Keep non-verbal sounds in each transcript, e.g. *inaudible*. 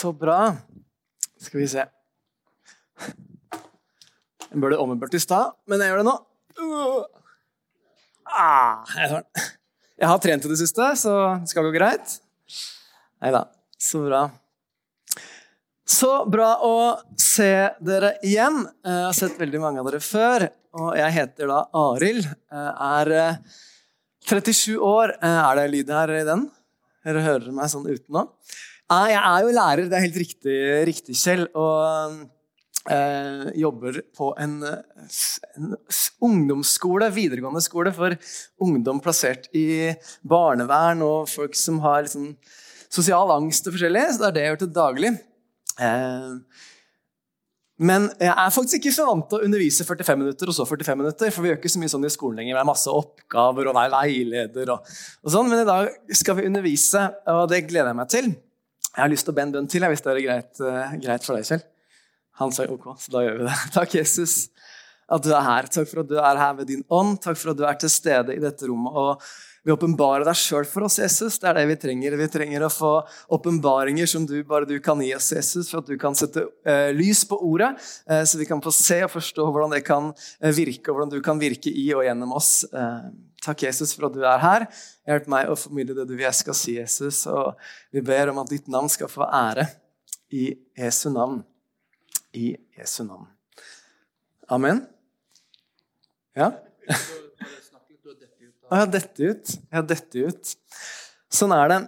Så bra. Skal vi se. Jeg burde ommøblert i stad, men jeg gjør det nå. Ah, jeg, den. jeg har trent i det siste, så det skal gå greit. Nei da. Så bra. Så bra å se dere igjen. Jeg har sett veldig mange av dere før. Og jeg heter da Arild. Er 37 år. Er det lyd her i den? Dere hører meg sånn uten nå? Jeg er jo lærer, det er helt riktig, riktig Kjell. Og eh, jobber på en, en, ungdomsskole, videregående skole, for ungdom plassert i barnevern og folk som har liksom, sosial angst og forskjellig. Så det er det jeg gjør til daglig. Eh, men jeg er faktisk ikke så vant til å undervise 45 minutter og så 45 minutter. For vi gjør ikke så mye sånn i skolen lenger. Det er masse oppgaver og veileder og, og sånn. Men i dag skal vi undervise, og det gleder jeg meg til. Jeg har lyst til å be en bønn til, hvis det er greit, uh, greit for deg, Kjell. Han sa ok, så da gjør vi det. *laughs* Takk, Jesus, at du er her. Takk for at du er her ved din ånd. Takk for at du er til stede i dette rommet. og vi åpenbare deg sjøl for oss, Jesus. Det er det vi trenger. Vi trenger å få åpenbaringer som du, bare du kan gi oss, Jesus, for at du kan sette eh, lys på ordet, eh, så vi kan få se og forstå hvordan det kan virke, og hvordan du kan virke i og gjennom oss. Takk, Jesus, for at du er her. Hjelp meg å formidle det du vil jeg skal si, Jesus. Og vi ber om at ditt navn skal få ære i Jesu navn. I Jesu navn. Amen. Ja? *laughs* Å, jeg har dette ut. Jeg har dette ut. Sånn er det.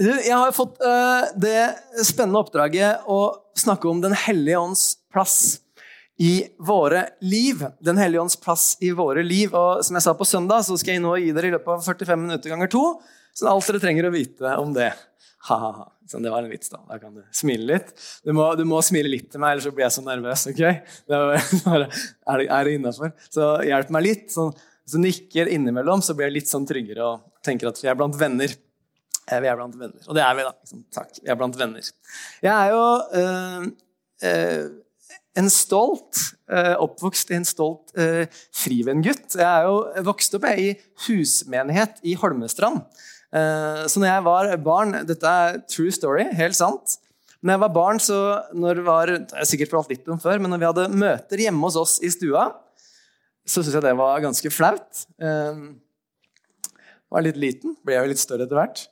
Jeg har fått uh, det spennende oppdraget å snakke om Den hellige ånds plass i våre liv. Den hellige ånds plass i våre liv. Og som jeg sa på søndag, så skal jeg nå gi dere i løpet av 45 minutter ganger to. Så alt dere trenger å vite om det. Ha-ha-ha. Sånn, det var en vits, da. Da kan du smile litt. Du må, du må smile litt til meg, ellers så blir jeg så nervøs. ok? Det er, *laughs* er, er det innafor? Så hjelp meg litt. Så, du nikker innimellom, så blir jeg litt sånn tryggere og tenker at vi er blant venner. Eh, vi er blant venner. Og det er vi, da. Liksom, takk. Vi er blant venner. Jeg er jo øh, øh, en stolt, øh, oppvokst i en stolt frivenngutt. Jeg er jo vokst opp i husmenighet i Holmestrand. Så når jeg var barn Dette er true story, helt sant. Når jeg var barn, så når var, jeg har sikkert fortalt litt om før, men når vi hadde møter hjemme hos oss i stua, så syns jeg det var ganske flaut. Jeg var litt liten, ble jeg jo litt større etter hvert.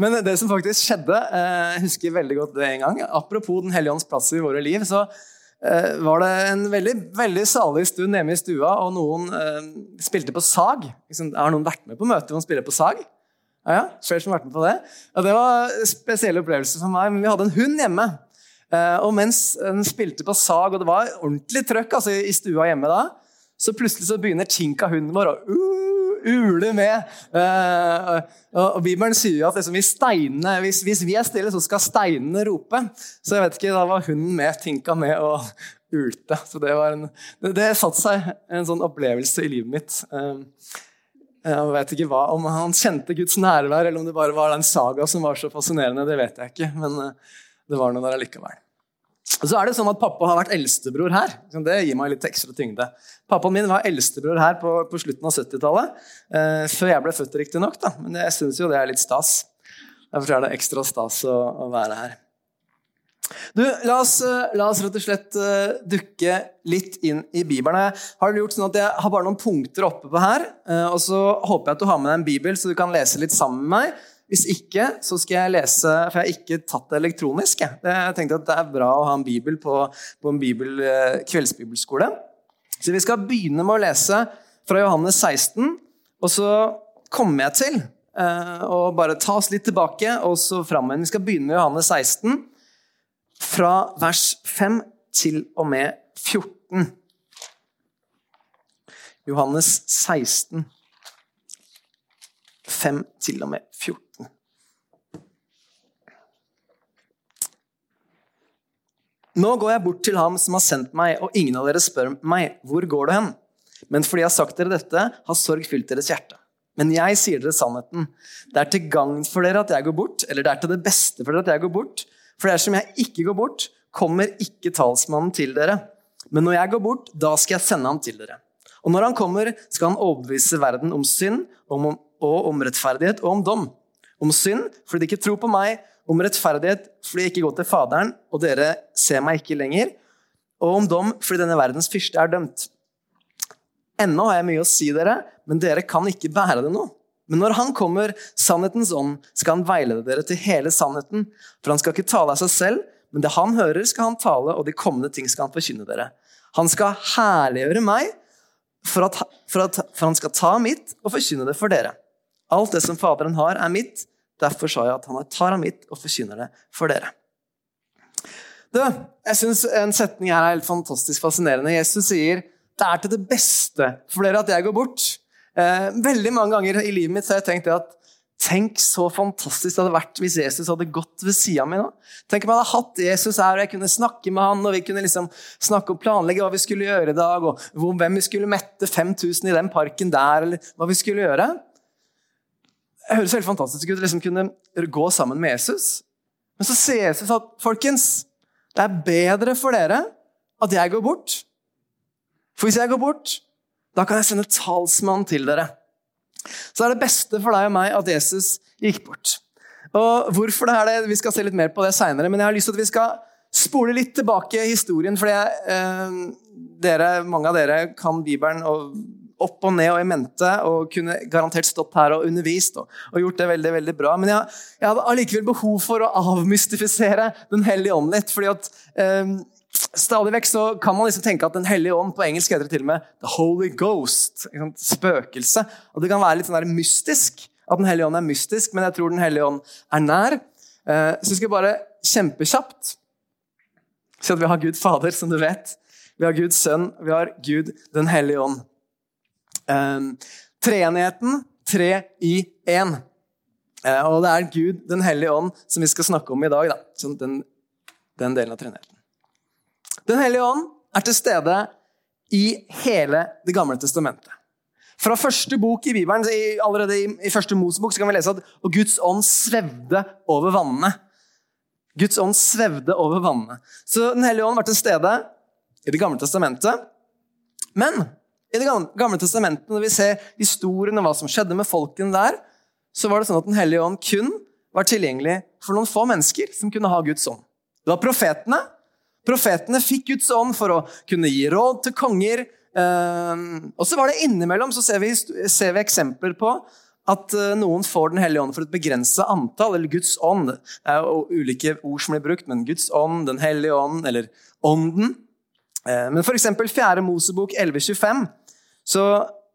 Men det som faktisk skjedde eh, Jeg husker veldig godt det en gang. Apropos Den hellige ånds plass i våre liv, så eh, var det en veldig, veldig salig stund hjemme i stua, og noen eh, spilte på sag. Har noen vært med på møte hvor man spiller på sag? Ja, ja, flere som har vært med på Det Og det var en spesiell opplevelse for meg. Men vi hadde en hund hjemme. Og mens den spilte på sag, og det var ordentlig trøkk altså, i stua hjemme da, så plutselig så begynner Tinka, hunden vår, å uh, ule med. Uh, og, Bibelen sier jo at liksom, steinene, hvis, hvis, vi er stille, så skal steinene rope. Så jeg vet ikke, da var hunden med, tinka med og ulte. Så det, var en, det, det satte seg en sånn opplevelse i livet mitt. Uh, jeg vet ikke hva, Om han kjente Guds nærvær, eller om det bare var den saga som var så fascinerende, det vet jeg ikke. Men det var noe der allikevel. Så er det sånn at Pappa har vært eldstebror her. Det gir meg litt ekstra tyngde. Pappaen min var eldstebror her på, på slutten av 70-tallet. Eh, før jeg ble født, riktignok. Men jeg syns jo det er litt stas. Derfor er det ekstra stas å, å være her. Du, la oss, eh, la oss, rett og slett uh, dukke litt inn i Bibelen. Jeg har gjort sånn at jeg har bare noen punkter oppe på her. Uh, og så håper jeg at du har med deg en bibel, så du kan lese litt sammen med meg. Hvis ikke, så skal jeg lese For jeg har ikke tatt det elektronisk. Jeg, tenkte at det er bra å ha en bibel på, på en bibel, eh, kveldsbibelskole. Så vi skal begynne med å lese fra Johannes 16, og så kommer jeg til eh, å bare ta oss litt tilbake og så fram igjen. Vi skal begynne med Johannes 16, fra vers 5 til og med 14. Johannes 16, 5 til og med 14. Nå går jeg bort til ham som har sendt meg, og ingen av dere spør meg, hvor går du hen? Men fordi jeg har sagt dere dette, har sorg fylt deres hjerte. Men jeg sier dere sannheten. Det er til gagn for dere at jeg går bort, eller det er til det beste for dere at jeg går bort. For dersom jeg ikke går bort, kommer ikke talsmannen til dere. Men når jeg går bort, da skal jeg sende ham til dere. Og når han kommer, skal han overbevise verden om synd og om rettferdighet og om dom. Om synd fordi de ikke tror på meg, om rettferdighet fordi jeg ikke går til Faderen, og dere ser meg ikke lenger, og om dom fordi denne verdens fyrste er dømt. Ennå har jeg mye å si dere, men dere kan ikke bære det nå. Men når han kommer, sannhetens ånd, skal han veilede dere til hele sannheten. For han skal ikke tale av seg selv, men det han hører, skal han tale, og de kommende ting skal han forkynne dere. Han skal herliggjøre meg, for at, for at for han skal ta mitt og forkynne det for dere. Alt det som Faderen har, er mitt. Derfor sa jeg at han tar av mitt og forkynner det for dere. Du, jeg syns en setning her er helt fantastisk fascinerende. Jesus sier det er til det beste for dere at jeg går bort. Eh, veldig mange ganger i livet mitt har jeg tenkt at Tenk så fantastisk det hadde vært hvis Jesus hadde gått ved sida mi. Tenk om jeg hadde hatt Jesus her, og jeg kunne snakke med han, og vi kunne liksom snakke og planlegge hva vi skulle gjøre i dag, og hvem vi skulle mette 5000 i den parken der, eller hva vi skulle gjøre. Det høres helt fantastisk ut å liksom kunne gå sammen med Jesus. Men så sier Jesus at folkens, det er bedre for dere at jeg går bort. For hvis jeg går bort, da kan jeg sende talsmann til dere. Så er det beste for deg og meg at Jesus gikk bort. Og Hvorfor det er det? Vi skal se litt mer på det seinere, men jeg har lyst til at vi skal spole litt tilbake i historien. fordi eh, dere, mange av dere kan Bibelen og opp og ned og i mente og kunne garantert stått her og undervist og, og gjort det veldig veldig bra. Men jeg, jeg hadde allikevel behov for å avmystifisere Den hellige ånd litt. fordi at eh, Stadig vekk så kan man liksom tenke at Den hellige ånd på engelsk heter det til og med The Holy Ghost. Spøkelse. Og Det kan være litt sånn der mystisk at Den hellige ånd er mystisk, men jeg tror Den hellige ånd er nær. Eh, så skal jeg bare kjempekjapt si at vi har Gud Fader, som du vet. Vi har Guds Sønn, vi har Gud Den hellige ånd. Um, treenigheten, tre i én. Uh, og det er Gud Den hellige ånd som vi skal snakke om i dag. Da. Den, den delen av treenigheten. Den hellige ånd er til stede i hele Det gamle testamentet. Fra første bok i Bibelen, allerede i, første Mosebok, så kan vi lese at og Guds ånd svevde over vannene. Guds ånd svevde over vannene. Så Den hellige ånd var til stede i Det gamle testamentet. Men i Det gamle testamentet, når vi ser historien og hva som skjedde med folkene der, så var det sånn at Den hellige ånd kun var tilgjengelig for noen få mennesker som kunne ha Guds ånd. Det var profetene, Profetene fikk Guds ånd for å kunne gi råd til konger. Ehm, og så var det innimellom så ser vi, ser vi eksempler på at eh, noen får Den hellige ånd for et begrensa antall, eller Guds ånd. Det er jo ulike ord som blir brukt, men Guds ånd, Den hellige ånd, eller Ånden. Eh, men f.eks. 4. Mosebok 1125 så,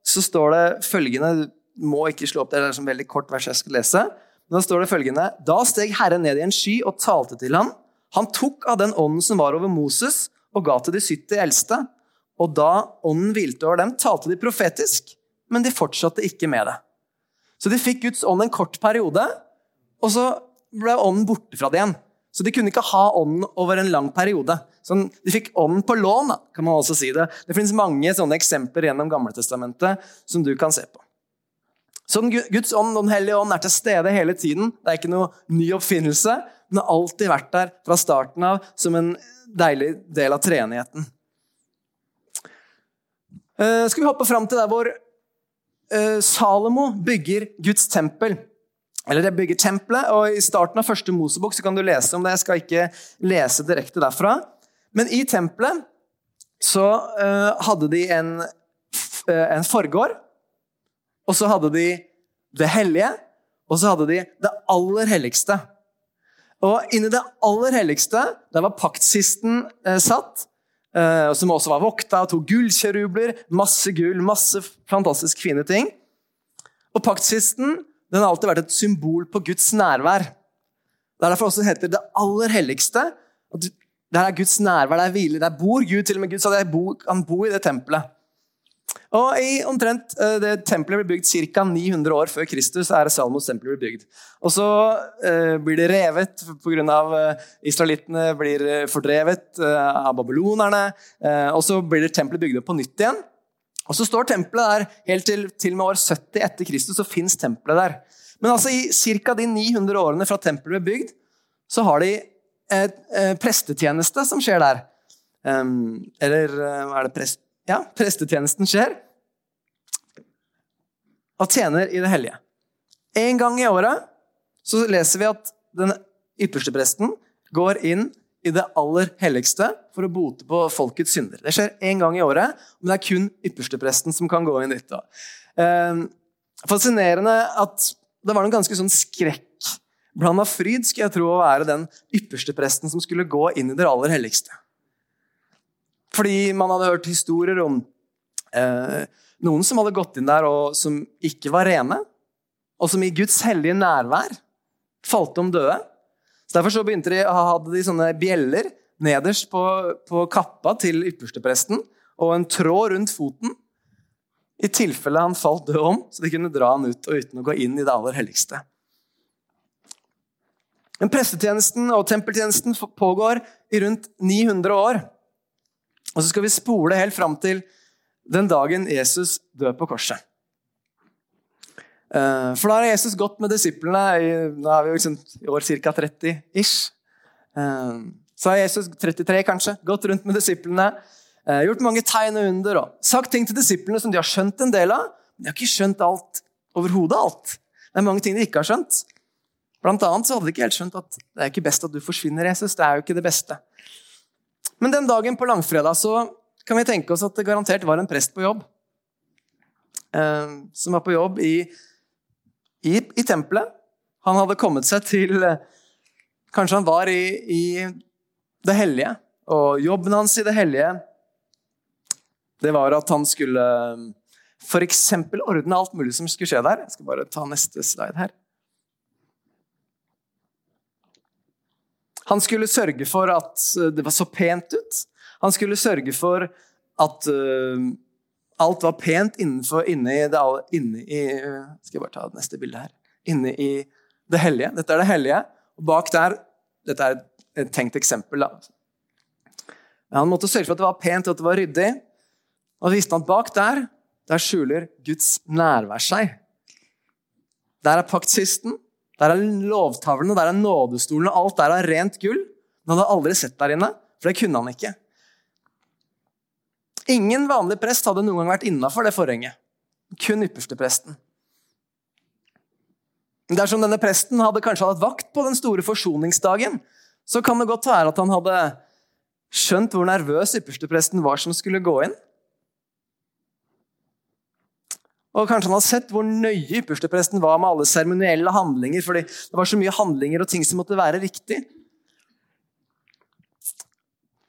så står det følgende må ikke slå opp det, det er en veldig kort vers jeg skal lese. Men da står det følgende Da steg Herren ned i en sky og talte til ham. Han tok av den ånden som var over Moses, og ga til de 70 eldste. Og da ånden hvilte over dem, talte de profetisk, men de fortsatte ikke med det. Så de fikk Guds ånd en kort periode, og så ble ånden borte fra det igjen. Så de kunne ikke ha ånden over en lang periode. Så de fikk ånden på lån, kan man også si det. Det finnes mange sånne eksempler gjennom Gamletestamentet som du kan se på. Så Guds ånd Den hellige ånd er til stede hele tiden. Det er ikke noe ny oppfinnelse. Den har alltid vært der fra starten av som en deilig del av treenigheten. Uh, skal vi hoppe fram til der hvor uh, Salomo bygger Guds tempel. Eller det bygger tempelet, og I starten av første Mosebok så kan du lese om det. Jeg skal ikke lese direkte derfra. Men i tempelet så uh, hadde de en, en forgård, og så hadde de det hellige, og så hadde de det aller helligste. Og inni det aller helligste, der var paktsisten uh, satt, som også var vokta to gullkjerubler, masse gull, masse fantastisk fine ting. Og paktsisten den har alltid vært et symbol på Guds nærvær. Det er derfor også heter det aller helligste. at Der er Guds nærvær, der hviler, der bor Gud. Til og med Gud sa han bor i det tempelet. Og i omtrent eh, det Tempelet ble bygd ca. 900 år før Kristus. er Salmos tempel ble bygd. Og Så eh, blir det revet pga. Eh, israelittene blir eh, fordrevet av babylonerne. Og Så blir det tempelet bygd opp på nytt igjen. Og Så står tempelet der helt til, til med år 70 etter Kristus. så finnes tempelet der. Men altså i ca. de 900 årene fra tempelet ble bygd, så har de et, et prestetjeneste som skjer der. Um, eller er det prest ja, prestetjenesten skjer, og tjener i det hellige. En gang i året så leser vi at den ypperste presten går inn i det aller helligste for å bote på folkets synder. Det skjer én gang i året, men det er kun ypperstepresten som kan gå inn dit. Eh, fascinerende at det var noen ganske sånn skrekkblanda fryd skulle jeg tro å være den ypperste presten som skulle gå inn i det aller helligste. Fordi man hadde hørt historier om eh, noen som hadde gått inn der og som ikke var rene, og som i Guds hellige nærvær falt om døde. Så Derfor så begynte de, hadde de sånne bjeller nederst på, på kappa til ypperstepresten og en tråd rundt foten i tilfelle han falt død om, så de kunne dra han ut og uten å gå inn i det aller helligste. Men Prestetjenesten og tempeltjenesten pågår i rundt 900 år. Og så skal vi spole helt fram til den dagen Jesus dør på korset. Eh, for da har Jesus gått med disiplene i, nå er vi liksom, i år ca. 30 ish. Så har Jesus 33 kanskje, gått rundt med disiplene, eh, gjort mange tegn og under og sagt ting til disiplene som de har skjønt en del av. Men de har ikke skjønt alt, overhodet alt. Det er mange ting de ikke har skjønt. Blant annet så hadde de ikke helt skjønt at det er ikke best at du forsvinner, Jesus. Det er jo ikke det beste. Men den dagen på langfredag så kan vi tenke oss at det garantert var en prest på jobb. Eh, som var på jobb i, i, i, tempelet. Han hadde kommet seg til Kanskje han var i, i det hellige. Og jobben hans i det hellige, det var at han skulle f.eks. ordne alt mulig som skulle skje der. Jeg skal bare ta neste slide her. Han skulle sørge for at eh, det var så pent ut. Han skulle sørge for at uh, alt var pent innenfor, inne i det inne i, uh, Skal jeg bare ta neste bilde her. Inne i det hellige. Dette er det hellige. Og bak der Dette er et tenkt eksempel. da. Han måtte sørge for at det var pent og at det var ryddig. Og visste han at bak der der skjuler Guds nærvær seg. Der er paktkisten, der er lovtavlene, der er nådestolene, alt der er rent gull. Men han hadde aldri sett der inne, for det kunne han ikke. Ingen vanlig prest hadde noen gang vært innafor det forhenget. Kun ypperstepresten. Dersom denne presten hadde kanskje hatt vakt på den store forsoningsdagen, så kan det godt være at han hadde skjønt hvor nervøs ypperstepresten var som skulle gå inn. Og kanskje han har sett hvor nøye ypperstepresten var med alle seremonielle handlinger, fordi det var så mye handlinger og ting som måtte være riktig.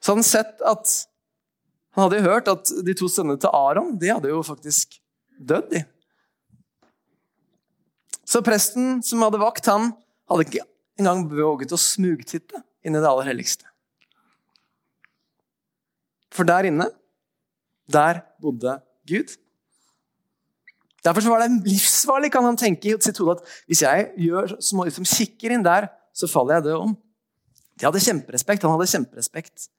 Så han sett at Han hadde hørt at de to sønnene til Aron de hadde jo faktisk dødd. de. Så presten som hadde vakt, han hadde ikke engang våget å smugtitte inn i det aller helligste. For der inne, der bodde Gud. Derfor var det livsfarlig kan han tenke i sitt hode at hvis jeg gjør små som kikker inn der, så faller jeg død om. De hadde kjemperespekt. Han hadde kjemperespekt.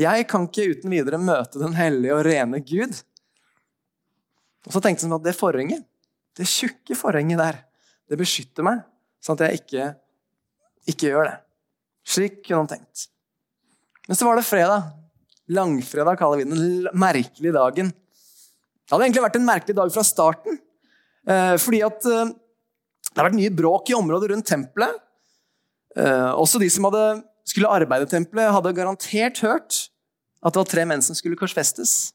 Jeg kan ikke uten videre møte den hellige og rene Gud. Og så tenkte han at det forhenget, det tjukke forhenget der, det beskytter meg, sånn at jeg ikke, ikke gjør det. Slik kunne han tenkt. Men så var det fredag. Langfredag kaller vi den merkelige dagen. Det hadde egentlig vært en merkelig dag fra starten. Eh, fordi at eh, det har vært mye bråk i området rundt tempelet. Eh, også de som hadde, skulle arbeide i tempelet, hadde garantert hørt at det var tre menn som skulle korsfestes.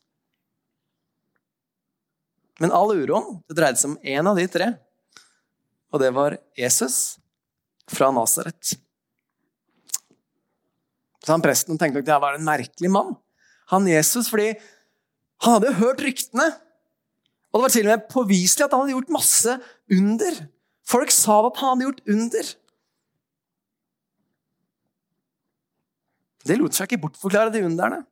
Men all uroen det dreide seg om én av de tre. Og det var Jesus fra Nasaret. Så han presten tenkte at det var en merkelig mann. Han Jesus, fordi han hadde hørt ryktene. Og det var til og med påviselig at han hadde gjort masse under. Folk sa at han hadde gjort under. Det lot seg ikke bortforklare, de underne.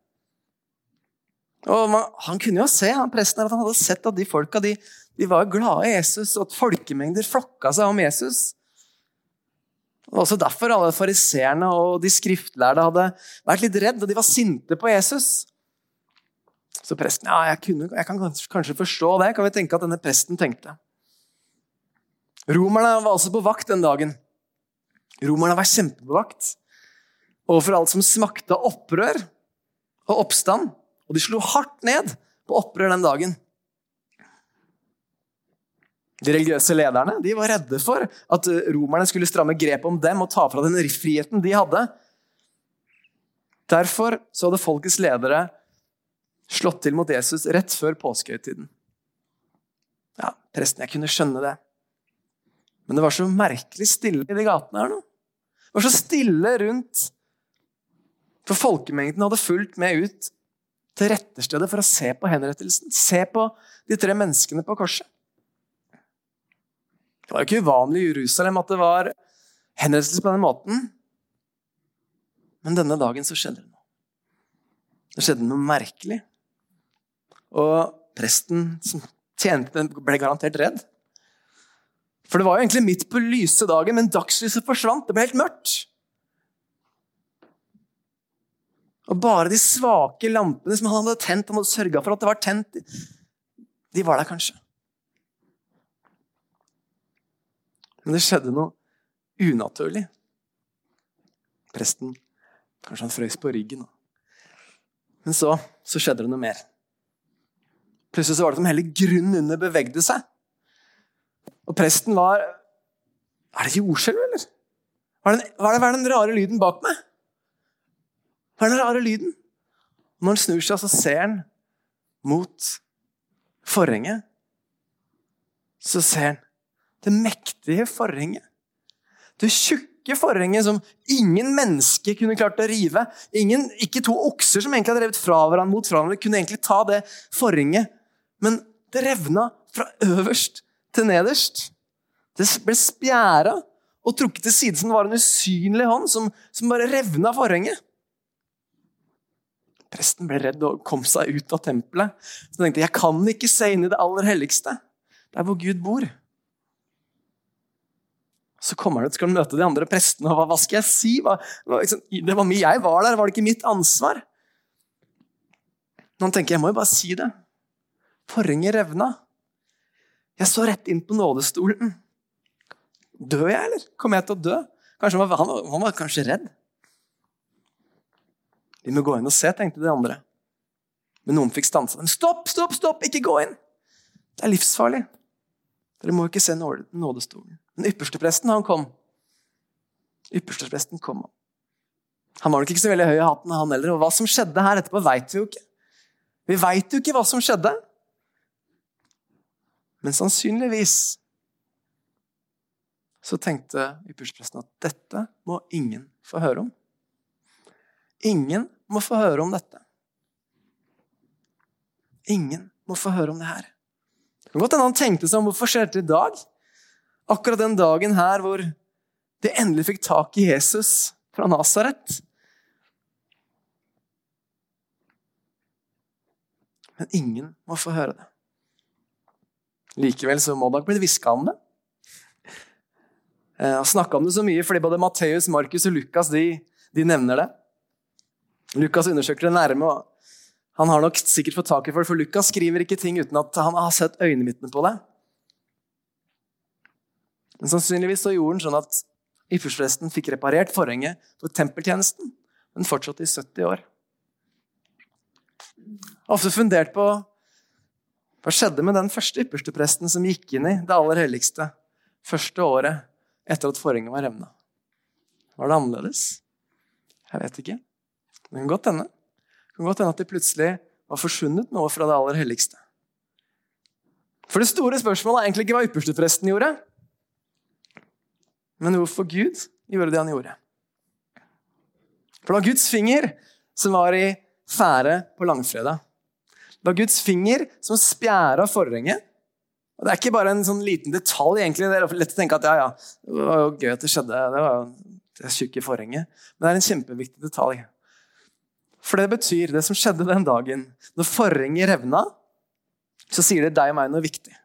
Og man, Han kunne jo se han presten at han hadde sett at de folka de, de var glade i Jesus, og at folkemengder flokka seg om Jesus. Det var også derfor alle fariseerne og de skriftlærde hadde vært litt redd, og de var sinte på Jesus. Så presten ja, jeg, kunne, jeg kan kanskje forstå det, kan vi tenke at denne presten tenkte. Romerne var altså på vakt den dagen. Romerne var kjempebevakt overfor alt som smakte opprør og oppstand. Og de slo hardt ned på opprør den dagen. De religiøse lederne de var redde for at romerne skulle stramme grepet om dem og ta fra den friheten de hadde. Derfor så hadde folkets ledere slått til mot Jesus rett før påskehøytiden. Ja, presten, jeg kunne skjønne det. Men det var så merkelig stille i de gatene her nå. Det var så stille rundt. For folkemengden hadde fulgt med ut til retterstedet for å se på henrettelsen. Se på de tre menneskene på korset. Det var jo ikke uvanlig i Jerusalem at det var henrettelse på den måten. Men denne dagen så skjedde det noe. Det skjedde noe merkelig. Og presten som tjente den, ble garantert redd. For det var jo egentlig midt på lyse dagen, men dagslyset forsvant. Det ble helt mørkt. Og bare de svake lampene som han hadde tent, han hadde sørga for at det var tent, de var der kanskje. Men det skjedde noe unaturlig. Presten Kanskje han frøs på ryggen. Men så, så skjedde det noe mer. Plutselig så var det som hele grunnen under bevegde seg. Og presten var Er det jordskjelv, eller? Hva er, den, hva er den rare lyden bak meg? Hva er den rare lyden? Når han snur seg, så ser han mot forhenget. Så ser han det mektige forhenget. Det tjukke forhenget som ingen menneske kunne klart å rive. Ingen, ikke to okser som egentlig hadde revet fra hverandre mot hverandre, kunne egentlig ta det forhenget. Men det revna fra øverst til nederst. Det ble spjæra og trukket til side som det var en usynlig hånd som, som bare revna forhenget. Presten ble redd og kom seg ut av tempelet. Så tenkte jeg kan ikke se inn i det aller helligste, der hvor Gud bor. Så kommer han ut skal møte de andre prestene, og hva, hva skal jeg si? Hva, liksom, det var mye jeg var der, var det ikke mitt ansvar? Men han tenker jeg må jo bare si det. Forhenget revna. Jeg så rett inn på nådestolen. Dør jeg, eller? Kommer jeg til å dø? Kanskje han, var, han, han var kanskje redd. Vi må gå inn og se, tenkte de andre. Men noen fikk stansa dem. Stopp, stopp, stopp! Ikke gå inn! Det er livsfarlig. Dere må ikke se nådestolen. Men ypperstepresten, han kom. Ypperstepresten kom. Han var nok ikke så veldig høy i hatten, han heller. Og hva som skjedde her etterpå, veit vi jo ikke. Vi veit jo ikke hva som skjedde. Men sannsynligvis så tenkte ypperstepresten at dette må ingen få høre om. Ingen må få høre om dette. Ingen må få høre om det her. Det kan godt hende han tenkte seg om hvorfor skjer det i dag? Akkurat den dagen her hvor de endelig fikk tak i Jesus fra Nasaret. Men ingen må få høre det. Likevel så må det ha blitt hviska om det. Jeg har snakka om det så mye fordi både Matteus, Markus og Lukas de, de nevner det. Lukas undersøker det nærme. og Han har nok sikkert fått tak i det, for Lukas skriver ikke ting uten at han har sett øyenvitnet på det. Men sannsynligvis så gjorde han sånn at ypperstepresten fikk reparert forhenget for tempeltjenesten, men fortsatte i 70 år. Ofte fundert på hva skjedde med den første ypperstepresten som gikk inn i det aller helligste første året etter at forhenget var revna. Var det annerledes? Jeg vet ikke. Det kan godt hende. Det kan godt hende at det plutselig var forsvunnet noe fra det aller helligste. For det store spørsmålet er egentlig ikke hva ypperstepresten gjorde, men hvorfor Gud gjorde det han gjorde. For det var Guds finger som var i fære på langfredag. Det var Guds finger som spjæra forhenget. Og Det er ikke bare en sånn liten detalj. egentlig. Det er lett å tenke at ja, ja, det var jo gøy at det skjedde. Det var jo det tjukke forhenget. Men det er en kjempeviktig detalj. For det betyr, det som skjedde den dagen, når forhenget revna, så sier det deg og meg noe viktig.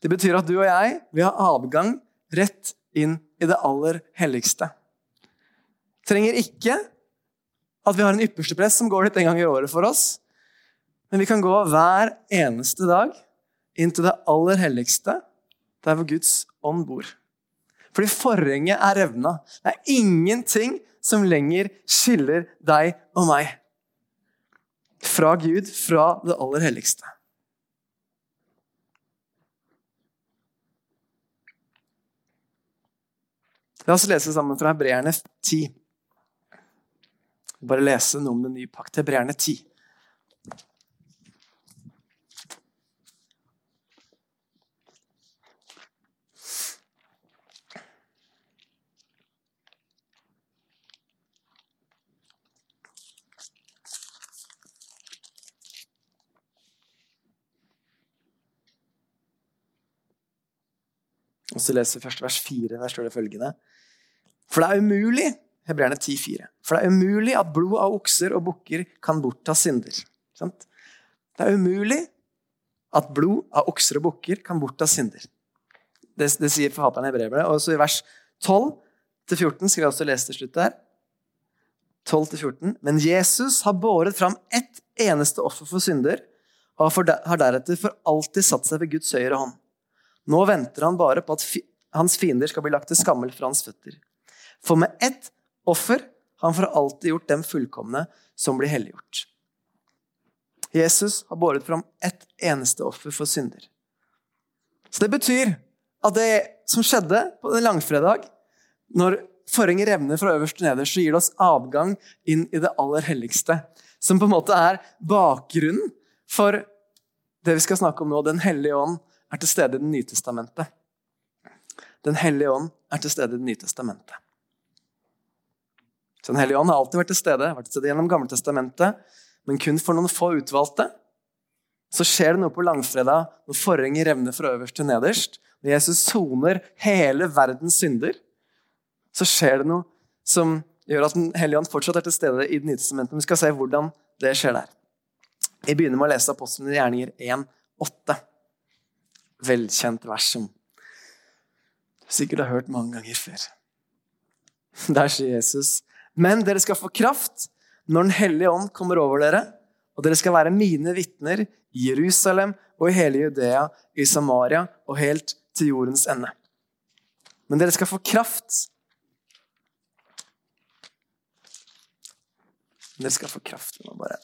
Det betyr at du og jeg vi har avgang rett inn i det aller helligste. Trenger ikke at vi har en ypperste press som går litt en gang i året for oss. Men vi kan gå hver eneste dag inn til det aller helligste, der hvor Guds ånd bor. Fordi forhenget er revna. Det er ingenting som lenger skiller deg og meg fra Gud, fra det aller helligste. La oss lese sammen fra Hebreerne 10. Bare lese noe om den nye pakt. Hebreerne 10. Og så leser vi første vers 4. Der står det følgende. For det er umulig Hebreerne 10,4. For det er umulig at blod av okser og bukker kan bortta synder. Sant? Det er umulig at blod av okser og bukker kan bortta synder. Det, det sier forfatteren i brevet. Og så i vers 12-14 skal vi også lese til slutt der. 12-14. Men Jesus har båret fram ett eneste offer for synder og har deretter for alltid satt seg ved Guds høyre hånd. Nå venter han bare på at hans fiender skal bli lagt til skammel for hans føtter. For med ett offer har han for alltid gjort dem fullkomne som blir helliggjort. Jesus har båret fram ett eneste offer for synder. Så det betyr at det som skjedde på den langfredag, når forhenget revner fra øverst til nederst, så gir det oss adgang inn i det aller helligste. Som på en måte er bakgrunnen for det vi skal snakke om nå, Den hellige ånd, er til stede i Det nye testamentet. Den hellige ånd er til stede i Det nye testamentet. Så Den hellige ånd har alltid vært til stede, vært til stede gjennom Gammeltestamentet, men kun for noen få utvalgte. Så skjer det noe på langfredag når forhenget revner fra øverst til nederst. Når Jesus soner hele verdens synder, så skjer det noe som gjør at Den hellige ånd fortsatt er til stede i Det nye testamentet. Vi skal se hvordan det skjer der. Vi begynner med å lese Apostlenes gjerninger 1,8 velkjent vers som sikkert har hørt mange ganger før. Der sier Jesus, men dere skal få kraft når Den hellige ånd kommer over dere, og dere skal være mine vitner i Jerusalem og i hele Judea, i Samaria og helt til jordens ende. Men dere skal få kraft. Dere skal få kraft. Nå bare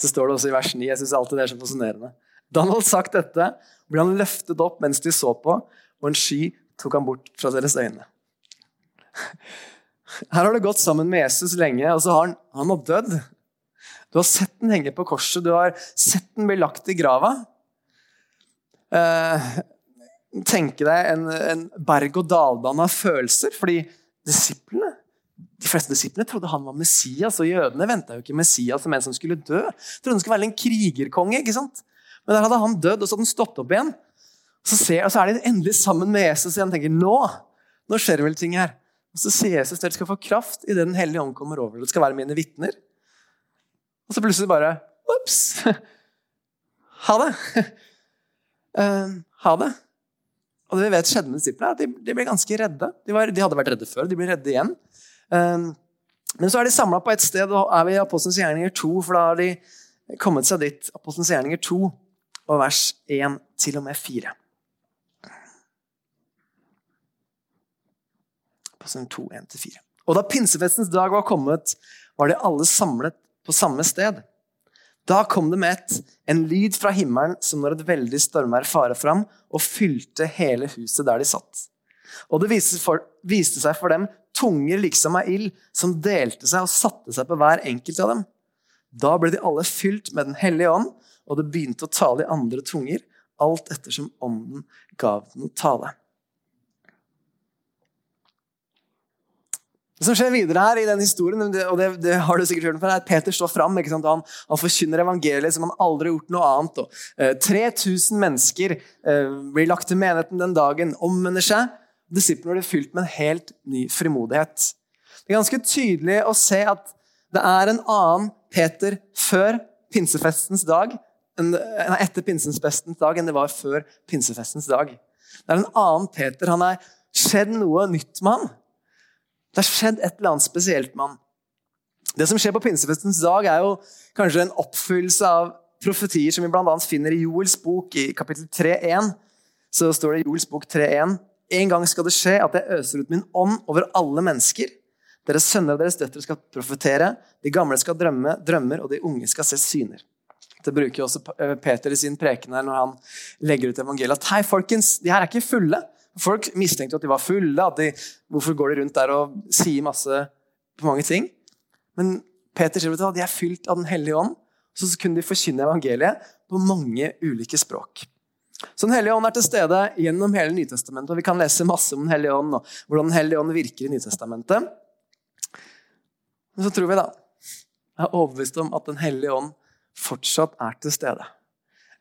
så står det også i vers 9. Jeg syns alltid det er så fascinerende. Da han hadde sagt dette, ble han løftet opp mens de så på, og en sky tok han bort fra deres øyne. Her har du gått sammen med Jesus lenge, og så har han, han har dødd. Du har sett den henge på korset, du har sett den bli lagt i grava. Eh, tenke deg en, en berg-og-dal-bane av følelser, fordi disiplene de fleste disiplene trodde han var Messias, og jødene venta jo ikke Messias som en som skulle dø. De trodde han skulle være en krigerkonge. ikke sant? Men der hadde han dødd, og så hadde han stått opp igjen. Så, ser, og så er de endelig sammen med Jesus, igjen og tenker nå, nå skjer det vel ting her. Og Så sier Jesus dere skal få kraft idet Den hellige ånd kommer over. Dere skal være mine vitner. Og så plutselig bare Ops! *laughs* Ha det! Uh, *laughs* ha det. Og det vi vet skjedde med disiplene, er at de, de, ble ganske redde. De, var, de hadde vært redde før, de ble redde igjen. Ehm, men så er de samla på ett sted, og er vi i Apostelens gjerninger 2, for da har de kommet seg dit. Apostelens gjerninger 2, og vers 1 til og med 4. Apostelens 2, 1-4. Og da pinsefestens dag var kommet, var de alle samlet på samme sted. Da kom det med ett, en lyd fra himmelen som når et veldig stormvær farer fram, og fylte hele huset der de satt. Og det viste, for, viste seg for dem tunger liksom av ild, som delte seg og satte seg på hver enkelt av dem. Da ble de alle fylt med Den hellige ånd, og det begynte å tale i andre tunger, alt ettersom ånden gav den å tale. Det som skjer videre her i den historien, og det, det har du sikkert hørt om, er at Peter står fram. Han, han, forkynner evangeliet som han aldri har gjort noe annet. Og, eh, 3000 mennesker eh, blir lagt til menigheten den dagen, omvender seg. Disiplene ble fylt med en helt ny frimodighet. Det er ganske tydelig å se at det er en annen Peter før pinsefestens dag etter pinsefestens dag enn det var før pinsefestens dag. Det er en annen Peter. Han er skjedd noe nytt med han. Det har skjedd et eller annet spesielt med han. Det som skjer på pinsefestens dag, er jo kanskje en oppfyllelse av profetier som vi bl.a. finner i Joels bok i kapittel 3.1. Så står det i Joels bok 3.1 en gang skal det skje at jeg øser ut min ånd over alle mennesker. Deres sønner og deres døtre skal profetere, de gamle skal drømme drømmer, og de unge skal se syner. Det bruker også eh, Peter i sin preken her når han legger ut evangeliet. At hei, folkens, de her er ikke fulle. Folk mistenkte at de var fulle. at de, Hvorfor går de rundt der og sier masse på mange ting? Men Peter sier at de er fylt av Den hellige ånd. Så kunne de forkynne evangeliet på mange ulike språk. Så Den hellige ånd er til stede gjennom hele Nytestamentet. og Vi kan lese masse om Den hellige ånd og hvordan Den hellige ånd virker i Nytestamentet. Men så tror vi, da Jeg er overbevist om at Den hellige ånd fortsatt er til stede.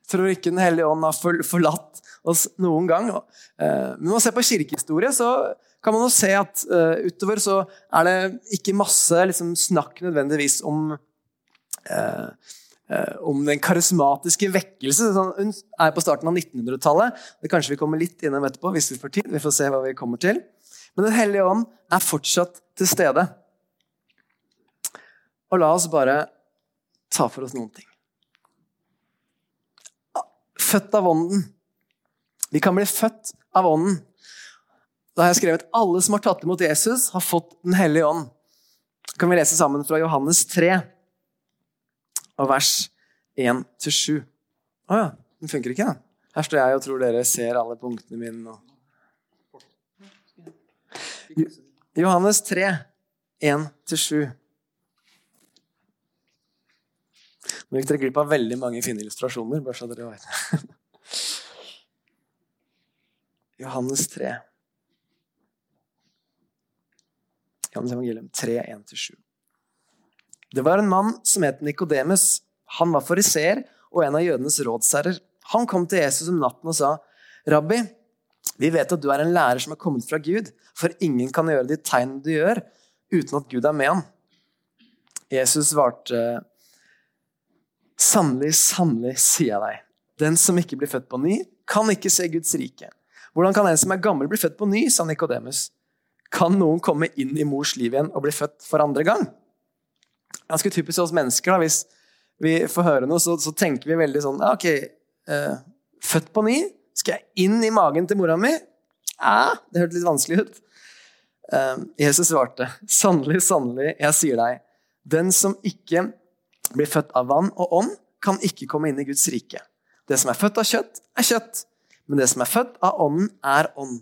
Jeg tror ikke Den hellige ånd har forlatt oss noen gang. Eh, men når man ser på kirkehistorie, så kan man jo se at uh, utover så er det ikke masse liksom, snakk nødvendigvis om uh, om den karismatiske vekkelse. Sånn, hun er på starten av 1900-tallet. Det kanskje vi kommer litt innom etterpå. hvis Vi får tid. Vi får se hva vi kommer til. Men Den hellige ånd er fortsatt til stede. Og la oss bare ta for oss noen ting. Født av Ånden. Vi kan bli født av Ånden. Da har jeg skrevet alle som har tatt imot Jesus, har fått Den hellige ånd. Kan vi lese sammen fra Johannes 3, og vers 1-7. Å ja, den funker ikke, da. Her står jeg og tror dere ser alle punktene mine. Johannes 3, 1-7. Nå gikk dere glipp av veldig mange fine illustrasjoner. bare så dere vet. *laughs* Johannes 3. Johannes evangelium 3, 1-7. Det var en mann som het Nikodemus. Han var fariseer og en av jødenes rådsherrer. Han kom til Jesus om natten og sa, 'Rabbi, vi vet at du er en lærer som er kommet fra Gud, for ingen kan gjøre de tegnene du gjør, uten at Gud er med ham.' Jesus svarte, Sannelig, sannelig, sier jeg deg, den som ikke blir født på ny, kan ikke se Guds rike. Hvordan kan en som er gammel, bli født på ny, sa Nikodemus. Kan noen komme inn i mors liv igjen og bli født for andre gang? Ganske typisk oss mennesker. da, Hvis vi får høre noe, så, så tenker vi veldig sånn Ok, eh, født på ny? Skal jeg inn i magen til mora mi? Ja, det hørtes litt vanskelig ut. Eh, Jesus svarte, sannelig, sannelig, jeg sier deg, den som ikke blir født av vann og ånd, kan ikke komme inn i Guds rike. Det som er født av kjøtt, er kjøtt, men det som er født av ånden, er ånd.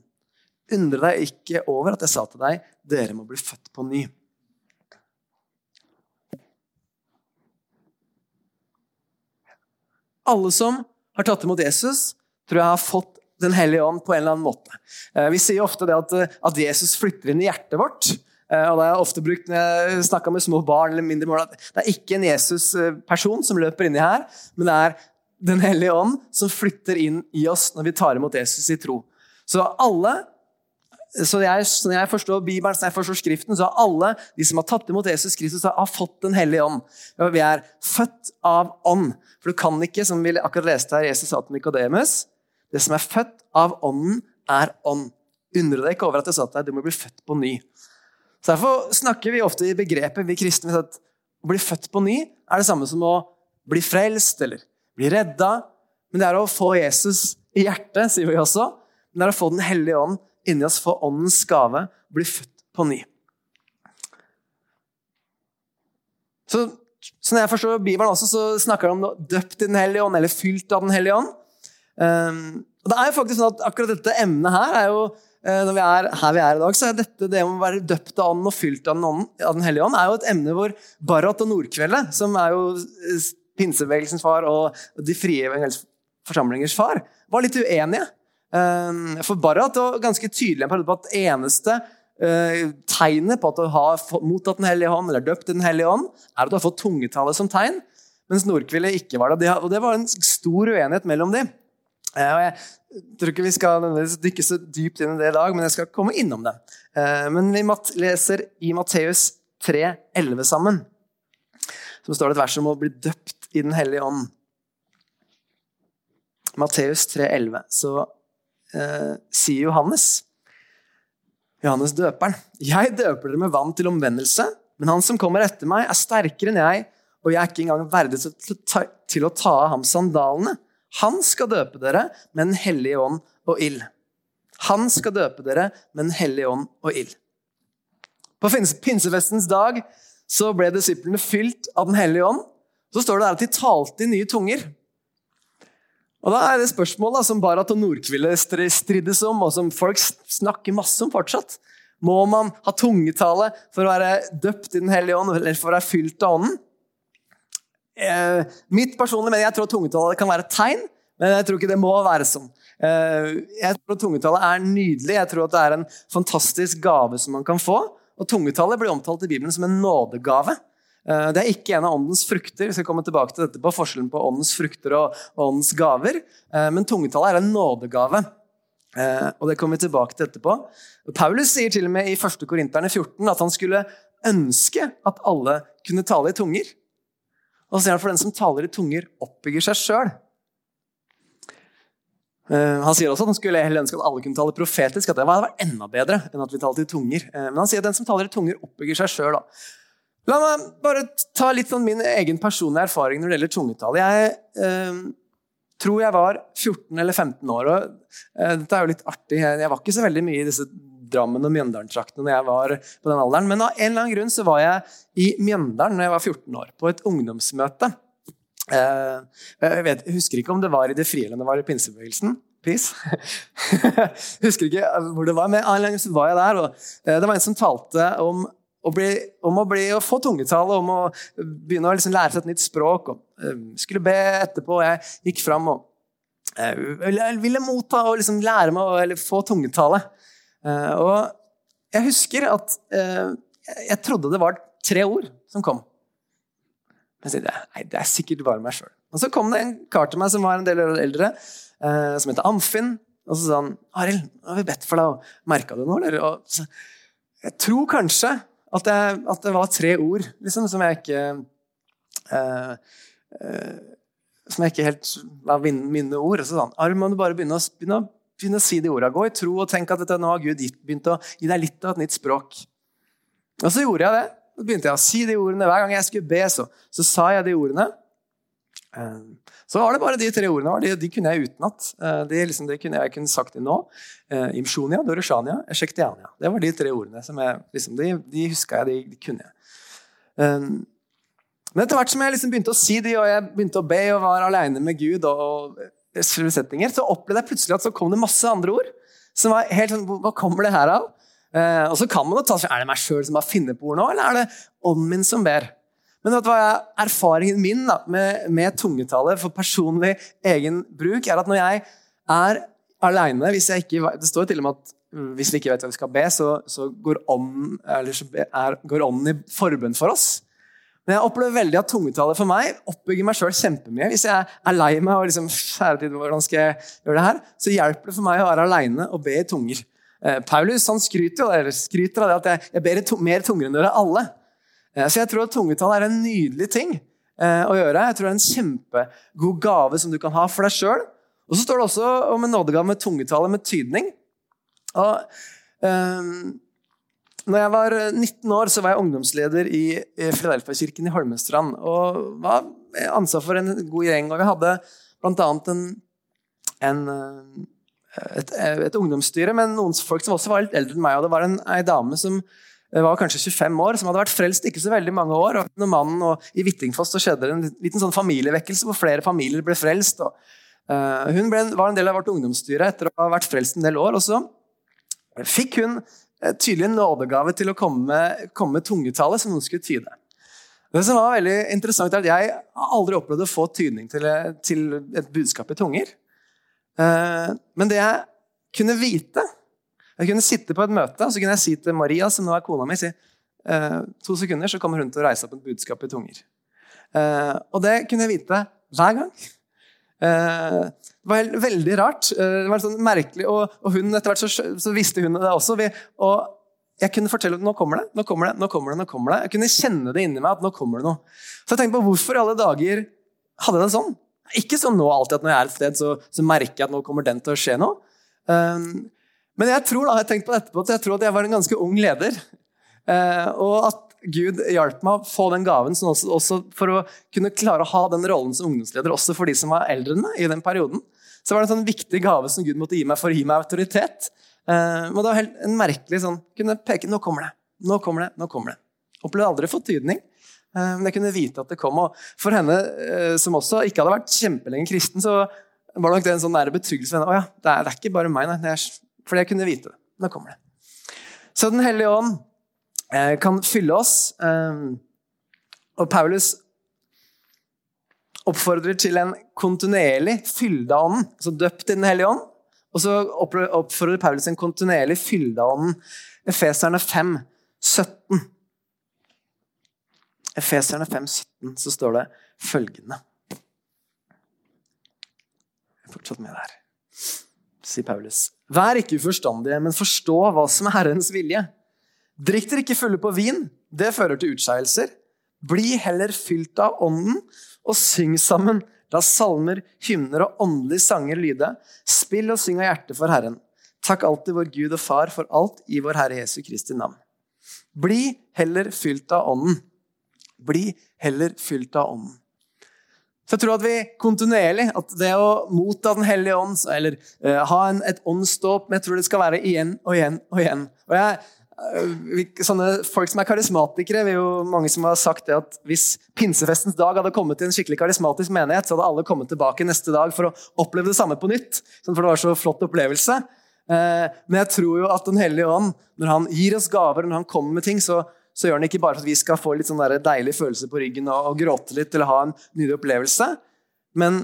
Undre deg ikke over at jeg sa til deg, dere må bli født på ny. Alle som har tatt imot Jesus, tror jeg har fått Den hellige ånd på en eller annen måte. Eh, vi sier ofte det at, at Jesus flytter inn i hjertet vårt. Eh, og det er ofte brukt når jeg snakka med små barn eller mindre barn, at det er ikke en Jesus-person som løper inni her, men det er Den hellige ånd som flytter inn i oss når vi tar imot Jesus i tro. Så alle så jeg, når jeg forstår Bibelen, når jeg forstår Skriften, så har alle de som har tatt imot Jesus Kristus, har fått Den hellige ånd. Vi er født av ånd. For du kan ikke, som vi akkurat leste her, Jesus sa til Nikodemus, det som er født av ånden, er ånd. Undre deg ikke over at jeg sa til deg, du må bli født på ny. Så Derfor snakker vi ofte i begrepet vi kristne at å bli født på ny er det samme som å bli frelst eller bli redda. Men det er å få Jesus i hjertet, sier vi også. Men det er å få Den hellige ånd inni oss, får åndens gave, blir født på ny. Så, så når jeg forstår Bibelen også, så snakker det om døpt i Den hellige ånd, eller fylt av Den hellige ånd. Um, og det er jo faktisk sånn at Akkurat dette emnet her er jo Eh, når vi er her vi er i dag, så er dette det om å være døpt av ånden og fylt av den, av den hellige ånd, er jo et emne hvor Barrat og Nordkveldet, som er jo eh, pinsebevegelsens far og de frie forsamlingers far, var litt uenige. Eh, for Barrat var ganske tydelig på at eneste tegnet på at du har mottatt Den hellige ånd, eller døpt Den hellige ånd, er at du har fått tungetallet som tegn, mens Nordkveldet ikke var det. Og det var en stor uenighet mellom dem. Og jeg tror ikke vi skal dykke så dypt inn i det i dag, men jeg skal komme innom det. Eh, men vi leser i Matteus 3,11 sammen. Så står det et vers om å bli døpt i Den hellige ånd. Matteus 3,11. Så eh, sier Johannes, Johannes døperen, jeg døper dere med vann til omvendelse, men han som kommer etter meg, er sterkere enn jeg, og jeg er ikke engang verdig til å ta av ham sandalene. Han skal døpe dere med Den hellige ånd og ild. Han skal døpe dere med Den hellige ånd og ild. På pinsefestens dag så ble disiplene fylt av Den hellige ånd. så står det der at de talte i nye tunger. Og da er det spørsmål som Barat og Nordkvile strides om, og som folk snakker masse om fortsatt. Må man ha tungetale for å være døpt i Den hellige ånd, eller for å være fylt av ånden? Eh, mitt personlige mening, Jeg tror tungetale kan være et tegn, men jeg tror ikke det må være sånn. Eh, jeg tror tungetale er nydelig. Jeg tror det er en fantastisk gave som man kan få. Og tungetale blir omtalt i Bibelen som en nådegave. Eh, det er ikke en av åndens frukter. Vi skal komme tilbake til dette på forskjellen på åndens frukter og åndens gaver. Eh, men tungetallet er en nådegave. Eh, og det kommer vi tilbake til etterpå. Paulus sier til og med i 1. Korinterne 14 at han skulle ønske at alle kunne tale i tunger. Og så sier han for den som taler i tunger, oppbygger seg sjøl. Han sier også at han skulle ønske at alle kunne tale profetisk. at det var enda bedre enn at vi talte i tunger. Men han sier at den som taler i tunger, oppbygger seg sjøl. La meg bare ta litt sånn min egen personlige erfaring når det gjelder tungetall. Jeg eh, tror jeg var 14 eller 15 år. og eh, Dette er jo litt artig. Jeg var ikke så veldig mye i disse Drammen og Mjøndalen-traktene når jeg var på den alderen. Men av en eller annen grunn så var jeg i Mjøndalen når jeg var 14 år, på et ungdomsmøte. Eh, jeg, vet, jeg, husker ikke om det var i Det frie eller det var i pinsebevegelsen. Please. *laughs* husker ikke hvor det var, men av en eller annen grunn så var jeg der. og eh, Det var en som talte om bli, om å, bli, å få tungetale, om å begynne å liksom lære seg et nytt språk. Og, uh, skulle be etterpå. Jeg gikk fram og uh, ville motta og liksom lære meg å eller få tungetale. Uh, og jeg husker at jeg trodde det var tre ord som kom. Men jeg tenkte, nei, det er sikkert bare meg sjøl. Og så kom det en kar til meg som var en del eldre, som heter Amfinn. Og så sa han Arild, nå har vi bedt for deg, og merka du noe? Eller? Og så, jeg tror kanskje at det, at det, var tre ord liksom, som jeg ikke eh, eh, Som jeg ikke helt var mine ord. Så sånn, Arm, må du bare begynne å, begynne, begynne å, si de ordene. Gå i tro og tenk at dette, nå har Gud begynt å gi deg litt av et nytt språk. Og så gjorde jeg det. Så begynte jeg å si de ordene Hver gang jeg skulle be, så, så sa jeg de ordene. Eh, så var det bare de tre ordene. De, de kunne jeg utenat. Det liksom, de kunne jeg kunne sagt det nå. Imsjonia, doroshania, Eshektiania. Det var de tre ordene. som jeg, liksom, De, de huska jeg, de, de, kunne jeg. Men etter hvert som jeg liksom begynte å si de, og jeg begynte å be og var aleine med Gud, og, og så opplevde jeg plutselig at så kom det masse andre ord. som var helt sånn, Hva kommer det her av? og så kan man jo ta Er det meg sjøl som har funnet på ord nå, eller er det ånden min som ber? Men vet du hva erfaringen min da, med, med tungetallet for personlig egen bruk, er at når jeg er aleine Det står til og med at hvis vi ikke vet hva vi skal be, så, så går ånden i forbønn for oss. Men jeg opplever veldig at tungetallet for meg oppbygger meg sjøl kjempemye. Hvis jeg er lei meg og liksom, hvordan skal jeg gjøre det her, så hjelper det for meg å være aleine og be i tunger. Eh, Paulus han skryter, skryter av det at jeg, jeg ber i mer tunger enn dere alle. Eh, så jeg tror at tungetall er en nydelig ting eh, å gjøre. Jeg tror det er en kjempegod gave som du kan ha for deg sjøl. Og så står det også om en nådegave med tungetallet med tydning. Og, um, når jeg var 19 år, så var jeg ungdomsleder i Filadelfia-kirken i Holmestrand. Og var ansvar for en god gjeng. Og vi hadde bl.a. En, en, et, et, ungdomsstyre men noen folk som også var litt eldre enn meg. Og det var en, ei dame som var kanskje 25 år, som hadde vært frelst ikke så veldig mange år. og når mannen, og I Hvittingfoss skjedde det en liten sånn familievekkelse hvor flere familier ble frelst. Og, uh, hun ble, var en del av vårt ungdomsstyre etter å ha vært frelst en del år. og så fikk hun tydelig en nådegave til å komme komme med tungetallet som noen skulle tyde. Det som var veldig interessant er at Jeg har aldri opplevd å få tydning til, til et budskap i tunger. Uh, men det jeg kunne vite, jeg kunne sitte på et møte og så kunne jeg si til Maria, som nå er kona mi, si, eh, to sekunder så kommer hun til å reise opp et budskap i tunger. Eh, og det kunne jeg vite hver gang. Eh, det var veldig rart. Det var sånn merkelig, og, hun, etter hvert så, så, visste hun det også. Og jeg kunne fortelle at nå kommer det, nå kommer det, nå kommer det. nå kommer det. Jeg kunne kjenne det inni meg at nå kommer det noe. Så jeg tenkte på hvorfor i alle dager hadde jeg det sånn. Ikke sånn nå alltid at når jeg er et sted, så, så merker jeg at nå kommer den til å skje noe. Men jeg tror da, jeg tenkt på det etterpå, at jeg tror at jeg var en ganske ung leder. Eh, og at Gud hjalp meg å få den gaven også, også, for å kunne klare å ha den rollen som ungdomsleder også for de som var eldre enn meg. i den perioden. Så var det en sånn viktig gave som Gud måtte gi meg for å gi meg autoritet. Eh, det var helt en merkelig sånn kunne peke Nå kommer det. Nå kommer det. nå kommer det. Opplevde aldri fått tydning. Eh, men jeg kunne vite at det kom. Og for henne eh, som også ikke hadde vært kjempelenge kristen, så var det nok det en sånn nære betryggelse for ja, det er, det er ikke bare meg, nei. Fordi jeg kunne vite det. Nå kommer det. Så Den hellige ånd eh, kan fylle oss. Og Paulus oppfordrer til en kontinuerlig fylde av ånden, altså døpt i Den hellige ånd. Og så oppfordrer Paulus en kontinuerlig fylde av ånden. Efeserne 5, 17. Efeserne 5, 17, så står det følgende Jeg er fortsatt med der. Sier Paulus. Vær ikke uforstandige, men forstå hva som er Herrens vilje. Drikk dere ikke fulle på vin, det fører til utskeielser. Bli heller fylt av Ånden, og syng sammen. La salmer, hymner og åndelige sanger lyde. Spill og syng av hjertet for Herren. Takk alltid vår Gud og Far for alt i vår Herre Jesu Kristi navn. Bli heller fylt av Ånden. Bli heller fylt av Ånden. Så jeg tror at vi kontinuerlig, at det å motta Den hellige ånd, eller uh, ha en, et åndsdåp Jeg tror det skal være igjen og igjen og igjen. Og jeg Eh, sånne folk som er karismatikere, vi er jo mange som har sagt det at hvis pinsefestens dag hadde kommet til en skikkelig karismatisk menighet, så hadde alle kommet tilbake neste dag for å oppleve det samme på nytt. Sånn, for det var så flott opplevelse. Uh, men jeg tror jo at Den hellige ånd, når han gir oss gaver, når han kommer med ting, så, så gjør han ikke bare for at vi skal få litt sånn deilig følelse på ryggen og, og, gråte litt eller ha en nydelig opplevelse. Men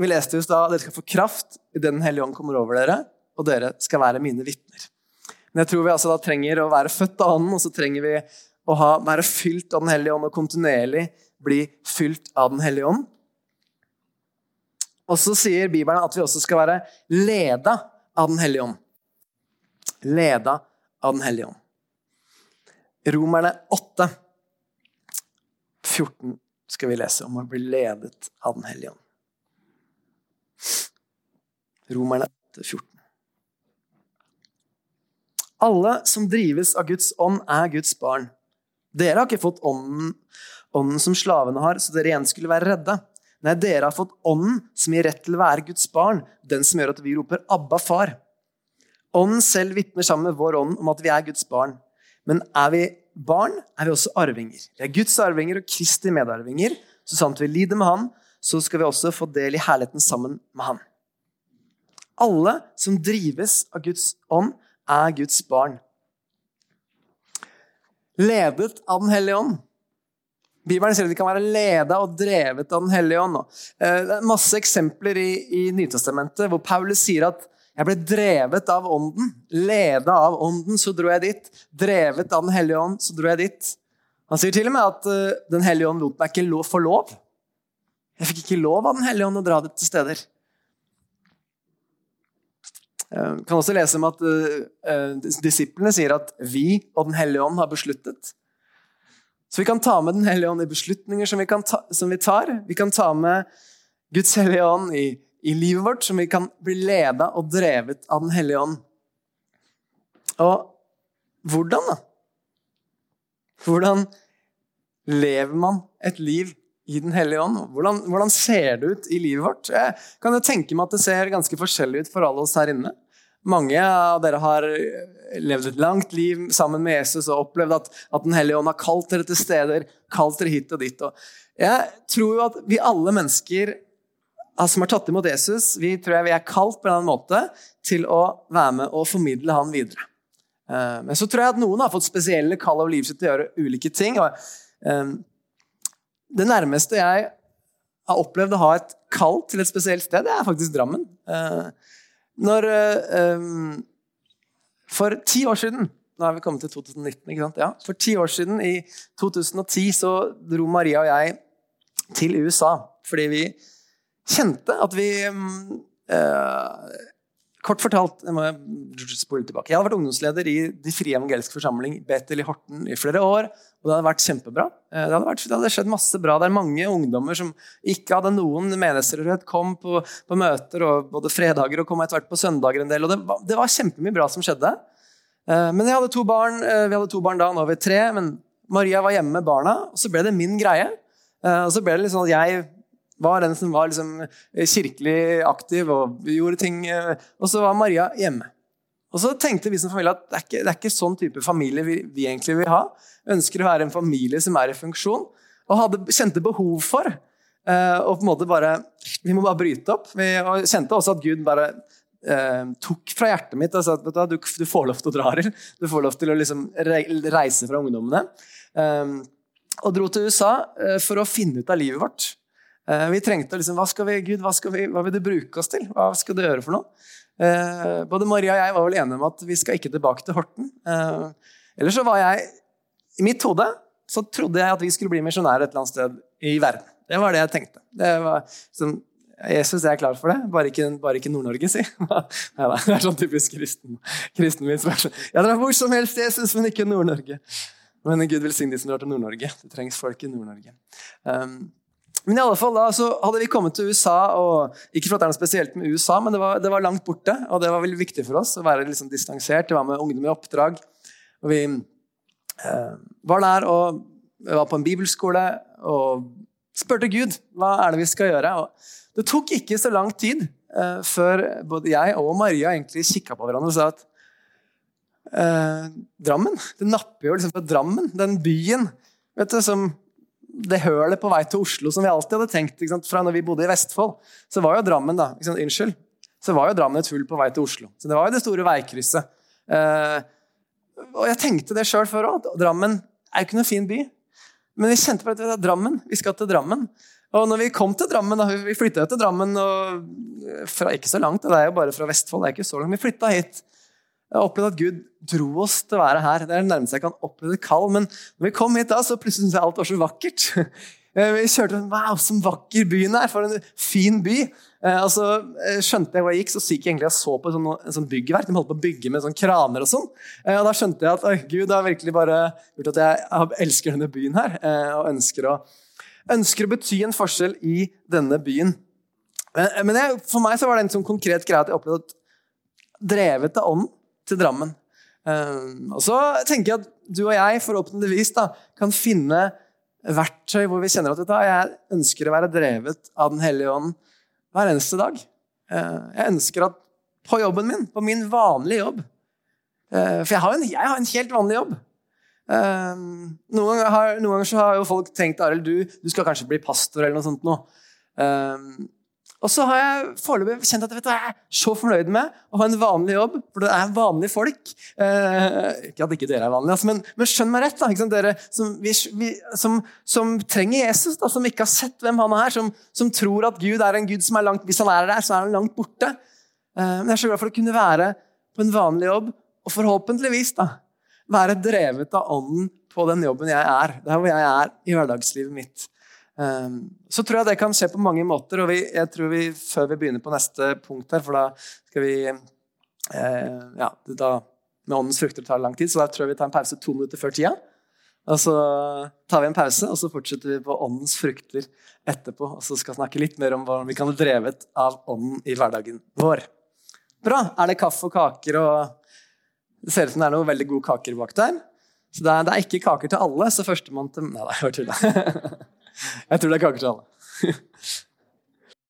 vi leste jo da at dere skal få kraft idet Den hellige ånd kommer over dere, og dere skal være mine vitner. Men jeg tror vi altså da trenger å være født av Ånden, og så trenger vi å ha, være fylt av Den hellige ånd og kontinuerlig bli fylt av Den hellige ånd. Og så sier Bibelen at vi også skal være leda av Den hellige ånd. Leda av Den hellige ånd. Romerne 8, 14 skal vi lese om å bli ledet av Den hellige ånd. Romerne 8, 14. Alle som drives av Guds ånd, er Guds barn. Dere har ikke fått ånden, ånden som slavene har, så dere igjen skulle være redde. Nei, dere har fått ånden som gir rett til å være Guds barn, den som gjør at vi roper 'Abba, far'. Ånden selv vitner sammen med vår ånd om at vi er Guds barn. Men er vi barn, er vi også arvinger. Vi er Guds arvinger og Kristi medarvinger. Så sant vi lider med Han, så skal vi også få del i herligheten sammen med Han. Alle som drives av Guds ånd, er Guds barn. Ledet av Den hellige ånd. Bibelen sier at vi kan være ledet og drevet av Den hellige ånd. Eh, det er masse eksempler i, i Nytestamentet hvor Paulus sier at jeg ble drevet av ånden. Leda av ånden, så dro jeg dit. Drevet av Den hellige ånd, så dro jeg dit. Han sier til og med at uh, Den hellige ånd lot meg ikke lov, få lov. Jeg fikk ikke lov av Den hellige ånd å dra dit til steder. Eh, vi kan også lese om at uh, disiplene sier at vi og Den hellige ånd har besluttet. Så vi kan ta med Den hellige ånd i beslutninger som vi, ta, som vi tar. Vi kan ta med Guds hellige ånd i, i, livet vårt, som vi kan bli leda og drevet av Den hellige ånd. Og hvordan, da? Hvordan lever man et liv i Den hellige ånd? Hvordan, hvordan, ser det ut i livet vårt? Jeg kan jo tenke meg at det ser ganske forskjellig ut for alle oss her inne. Mange av dere har levd et langt liv sammen med Jesus og opplevd at, at Den hellige ånd har kalt dere til steder, kalt dere hit og dit. Og jeg tror jo at vi alle mennesker som har tatt imot Jesus, vi tror jeg vi er kalt på en annen måte til å være med og formidle han videre. Eh, men så tror jeg at noen har fått spesielle kall av livet sitt til å gjøre ulike ting. eh, det nærmeste jeg har opplevd å ha et kall til et spesielt sted, det er faktisk Drammen. Eh, når For ti år siden Nå er vi kommet til 2019. ikke sant? Ja, For ti år siden, i 2010, så dro Maria og jeg til USA fordi vi kjente at vi um, uh, Kort fortalt jeg må spole tilbake. Jeg hadde vært ungdomsleder i De frie evangeliske forsamling Betel i Horten i flere år. Og det hadde vært kjempebra. Eh, det hadde, vært, det hadde skjedd masse bra. Det er mange ungdommer som ikke hadde noen menighetstilhørighet, kom på, på, møter og både fredager og kom etter hvert på søndager en del. Og det, var, det var kjempemye bra som skjedde. Eh, men jeg hadde to barn, eh, vi hadde to barn da, nå har vi tre. Men Maria var hjemme med barna, og så ble det min greie. Og så ble det litt sånn at jeg var den som var liksom kirkelig aktiv og gjorde ting. Og så var Maria hjemme. Og så tenkte vi som familie at det er ikke, det er ikke sånn type familie vi, vi, egentlig vil ha. Vi ønsker å være en familie som er i funksjon. og hadde, kjente behov for. Og på en måte bare Vi må bare bryte opp. Vi kjente også at Gud bare eh, tok fra hjertet mitt og sa at du, du, får lov til å dra, Arild. Du får lov til å liksom reise fra ungdommene. Eh, og dro til USA for å finne ut av livet vårt. Vi trengte liksom, hva skal vi, Gud, hva, skal vi, hva vil du bruke oss til? Hva skal du gjøre for noe? både Maria og jeg var vel enige om at vi skal ikke tilbake til Horten. Ellers så var jeg I mitt hode så trodde jeg at vi skulle bli misjonærer et eller annet sted i verden. Det var det jeg tenkte. Det var, liksom, Jesus er klar for det, bare ikke, ikke Nord-Norge, si. *laughs* Nei, det er sånn typisk kristen, kristen min spørsmål. Jeg drar hvor som helst, Jesus, men ikke Nord-Norge. Men Gud velsigne de som drar til Nord-Norge. Det trengs folk i Nord-Norge. Um, men i alle fall da, så hadde vi kommet til USA, og ikke for at det er noe spesielt med USA, men det var, det var langt borte, og det var veldig viktig for oss å være liksom distansert. Det var med ungdom i oppdrag. Og vi eh, var der og var på en bibelskole og spurte Gud hva er det vi skal gjøre. Og det tok ikke så lang tid eh, før både jeg og Maria egentlig kikka på hverandre og sa at eh, Drammen Det napper jo liksom på Drammen, den byen vet du, som det hølet på vei til Oslo som vi alltid hadde tenkt fra når vi bodde i Vestfold. Så var jo Drammen da, unnskyld, så var jo Drammen et hull på vei til Oslo. Så Det var jo det store veikrysset. Eh, og jeg tenkte det sjøl før òg. Drammen er jo ikke noen fin by. Men vi kjente på at det var Drammen. Vi skal til Drammen. Og når vi kom til Drammen, da, Vi flytta til Drammen og fra, ikke så langt, det er jo bare fra Vestfold. det er ikke så langt, Vi flytta hit. Jeg har opplevd at Gud dro oss til å være her. Det er det nærmeste jeg kan oppleve et kall. Men når vi kom hit da, så plutselig syntes jeg alt var så vakkert. *laughs* Eh, vi kjørte Wow, så vakker byen er! For en fin by! Eh, og så eh, skjønte jeg hvor jeg gikk, så gikk jeg egentlig og så på sånn, en sånn byggverk. De holdt på å bygge med sånn kraner og sånn. Og da skjønte jeg at Gud har virkelig bare gjort at jeg elsker denne byen her. Og ønsker å, ønsker å bety en forskjell i denne byen. Men jeg, for meg så var det en sånn konkret greie at jeg opplevde at drevet av ånden til Drammen. Og så tenker jeg at du og jeg forhåpentligvis da, kan finne verktøy hvor vi kjenner at jeg ønsker å være drevet av Den hellige ånd hver eneste dag. Eh, jeg ønsker at på jobben min, på min vanlige jobb eh, For jeg har en, jeg har en helt vanlig jobb. Eh, noen ganger, har, noen ganger har jo folk tenkt Arild, du, du, skal kanskje bli pastor eller noe sånt. Nå. Og så har jeg foreløpig kjent at vet du, jeg er så fornøyd med å ha en vanlig jobb, for det er vanlige folk. Eh, ikke at ikke dere er vanlige, altså, men, men, skjønn meg rett. Da, dere som, vi, som, som, trenger Jesus, da, som ikke har sett hvem han er, som, som, tror at Gud er en Gud som er langt Hvis han er der, så er han langt borte. Eh, men jeg er så glad for å kunne være på en vanlig jobb, og forhåpentligvis da, være drevet av ånden på den jobben jeg er. Der hvor jeg er i hverdagslivet mitt. Ehm, så tror jeg det kan skje på mange måter. og vi, jeg tror vi, Før vi begynner på neste punkt her, for da skal vi eh, ja, da, Med åndens frukter tar det lang tid, så da tror jeg vi tar en pause to minutter før tida. Og så tar vi en pause, og så fortsetter vi på åndens frukter etterpå. Og så skal vi snakke litt mer om hvordan vi kan bli drevet av ånden i hverdagen vår. Bra. Er det kaffe og kaker og Det ser ut som det er noen veldig gode kaker bak der. Så det er, det er ikke kaker til alle, så førstemann til Nei, det var tull. Jeg tror det er kaker til *laughs* alle.